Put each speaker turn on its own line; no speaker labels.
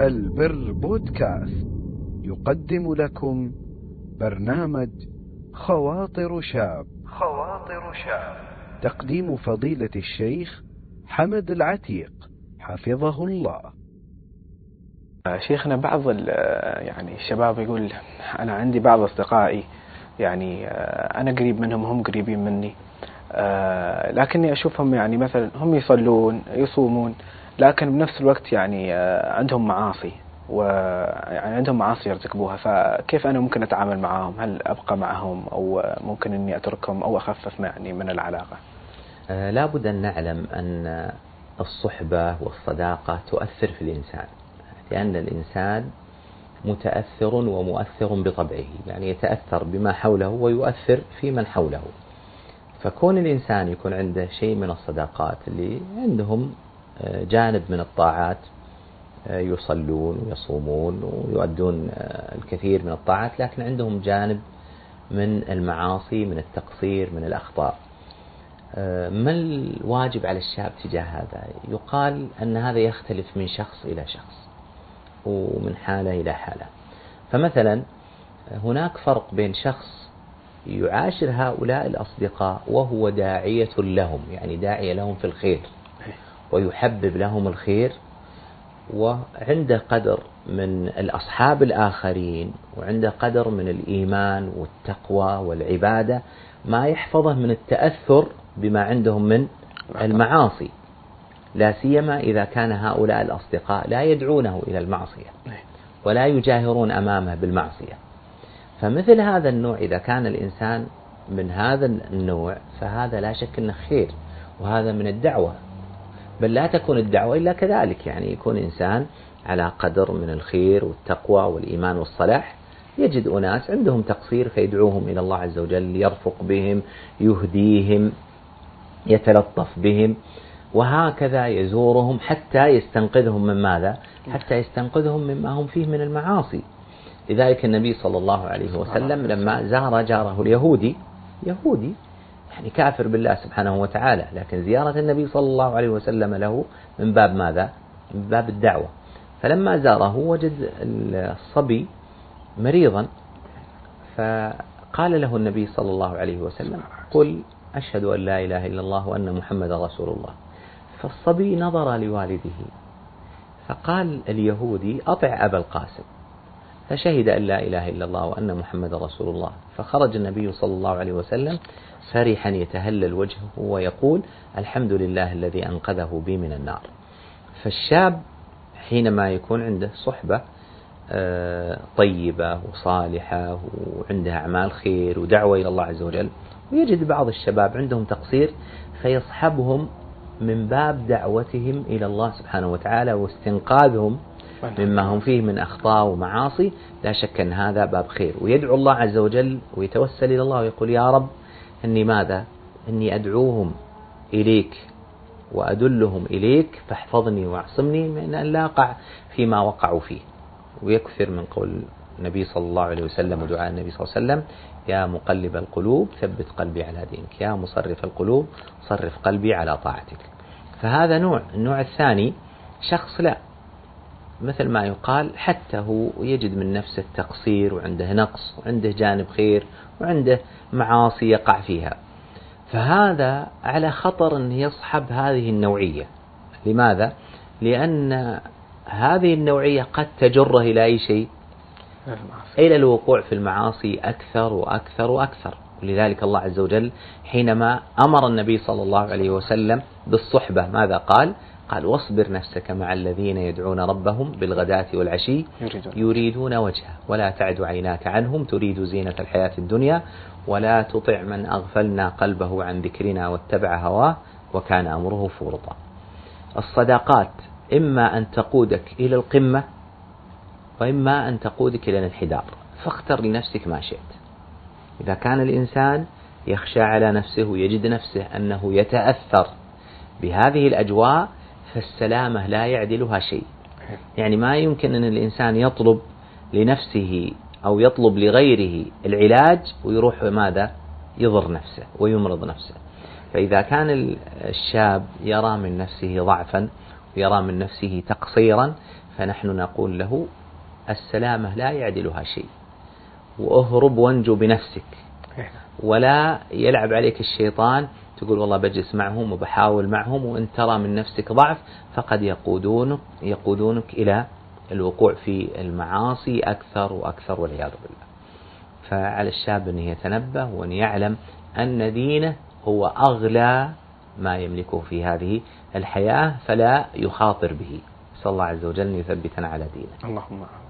البر بودكاست. يقدم لكم برنامج خواطر شاب. خواطر شاب. تقديم فضيلة الشيخ حمد العتيق. حفظه الله.
شيخنا بعض يعني الشباب يقول أنا عندي بعض أصدقائي يعني أنا قريب منهم هم قريبين مني لكني أشوفهم يعني مثلا هم يصلون يصومون لكن بنفس الوقت يعني عندهم معاصي ويعني عندهم معاصي يرتكبوها. فكيف أنا ممكن أتعامل معهم هل أبقى معهم أو ممكن أني أتركهم أو أخفف يعني من العلاقة؟
لا بد أن نعلم أن الصحبة والصداقة تؤثر في الإنسان لأن الإنسان متأثر ومؤثر بطبعه يعني يتأثر بما حوله ويؤثر في من حوله. فكون الإنسان يكون عنده شيء من الصداقات اللي عندهم جانب من الطاعات يصلون ويصومون ويؤدون الكثير من الطاعات لكن عندهم جانب من المعاصي من التقصير من الأخطاء. ما الواجب على الشاب تجاه هذا؟ يقال أن هذا يختلف من شخص إلى شخص ومن حالة إلى حالة. فمثلا هناك فرق بين شخص يعاشر هؤلاء الأصدقاء وهو داعية لهم يعني داعية لهم في الخير. ويحبب لهم الخير. وعنده قدر من الأصحاب الآخرين وعنده قدر من الإيمان والتقوى والعبادة ما يحفظه من التأثر بما عندهم من المعاصي. لا سيما إذا كان هؤلاء الأصدقاء لا يدعونه إلى المعصية ولا يجاهرون أمامه بالمعصية. فمثل هذا النوع إذا كان الإنسان من هذا النوع فهذا لا شك أنه خير وهذا من الدعوة. بل لا تكون الدعوة إلا كذلك يعني يكون إنسان على قدر من الخير والتقوى والإيمان والصلاح يجد أناس عندهم تقصير فيدعوهم إلى الله عز وجل يرفق بهم يهديهم يتلطف بهم وهكذا يزورهم حتى يستنقذهم من ماذا؟ حتى يستنقذهم مما هم فيه من المعاصي. لذلك النبي صلى الله عليه وسلم لما زار جاره اليهودي يهودي يعني كافر بالله سبحانه وتعالى، لكن زيارة النبي صلى الله عليه وسلم له من باب ماذا؟ من باب الدعوة. فلما زاره وجد الصبي مريضا فقال له النبي صلى الله عليه وسلم قل أشهد أن لا إله إلا الله وأن محمد رسول الله فالصبي نظر لوالده فقال اليهودي أطع أبا القاسم فشهد أن لا إله إلا الله وأن محمد رسول الله. فخرج النبي صلى الله عليه وسلم فرحا يتهلل وجهه ويقول الحمد لله الذي أنقذه بي من النار. فالشاب حينما يكون عنده صحبة طيبة وصالحة وعندها أعمال خير ودعوة إلى الله عز وجل ويجد بعض الشباب عندهم تقصير فيصحبهم من باب دعوتهم إلى الله سبحانه وتعالى واستنقاذهم مما هم فيه من أخطاء ومعاصي لا شك أن هذا باب خير. ويدعو الله عز وجل ويتوسل إلى الله ويقول يا رب إني ماذا؟ إني أدعوهم إليك وأدلهم إليك فاحفظني واعصمني من أن لا أقع فيما وقعوا فيه. ويكثر من قول النبي صلى الله عليه وسلم ودعاء النبي صلى الله عليه وسلم يا مقلب القلوب ثبت قلبي على دينك. يا مصرف القلوب صرف قلبي على طاعتك. فهذا نوع النوع الثاني شخص لا. مثل ما يقال حتى هو يجد من نفسه تقصير وعنده نقص وعنده جانب خير وعنده معاصي يقع فيها. فهذا على خطر أن يصحب هذه النوعية. لماذا؟ لأن هذه النوعية قد تجره إلى أي شيء؟ إلى الوقوع في المعاصي أكثر وأكثر وأكثر. ولذلك الله عز وجل حينما أمر النبي صلى الله عليه وسلم بالصحبة ماذا قال؟ قال واصبر نفسك مع الذين يدعون ربهم بالغداة والعشي يريدون. وجهه. ولا تعد عيناك عنهم. تريد زينة الحياة الدنيا. ولا تطع من أغفلنا قلبه عن ذكرنا واتبع هواه. وكان أمره فرطا الصداقات إما أن تقودك إلى القمة وإما أن تقودك إلى الانحدار. فاختر لنفسك ما شئت. إذا كان الإنسان يخشى على نفسه ويجد نفسه أنه يتأثر بهذه الأجواء فالسلامة لا يعدلها شيء. يعني ما يمكن أن الإنسان يطلب لنفسه أو يطلب لغيره العلاج ويروح ماذا؟ يضر نفسه ويمرض نفسه. فإذا كان الشاب يرى من نفسه ضعفا ويرى من نفسه تقصيرا فنحن نقول له السلامة لا يعدلها شيء. واهرب وانجو بنفسك. ولا يلعب عليك الشيطان تقول والله بجلس معهم وبحاول معهم وإن ترى من نفسك ضعف فقد يقودونك يقودونك إلى الوقوع في المعاصي أكثر وأكثر والعياذ بالله. فعلى الشاب أن يتنبه وأن يعلم أن دينه هو أغلى ما يملكه في هذه الحياة فلا يخاطر به. نسال الله عز وجل ان يثبتنا على دينه.
اللهم آمين.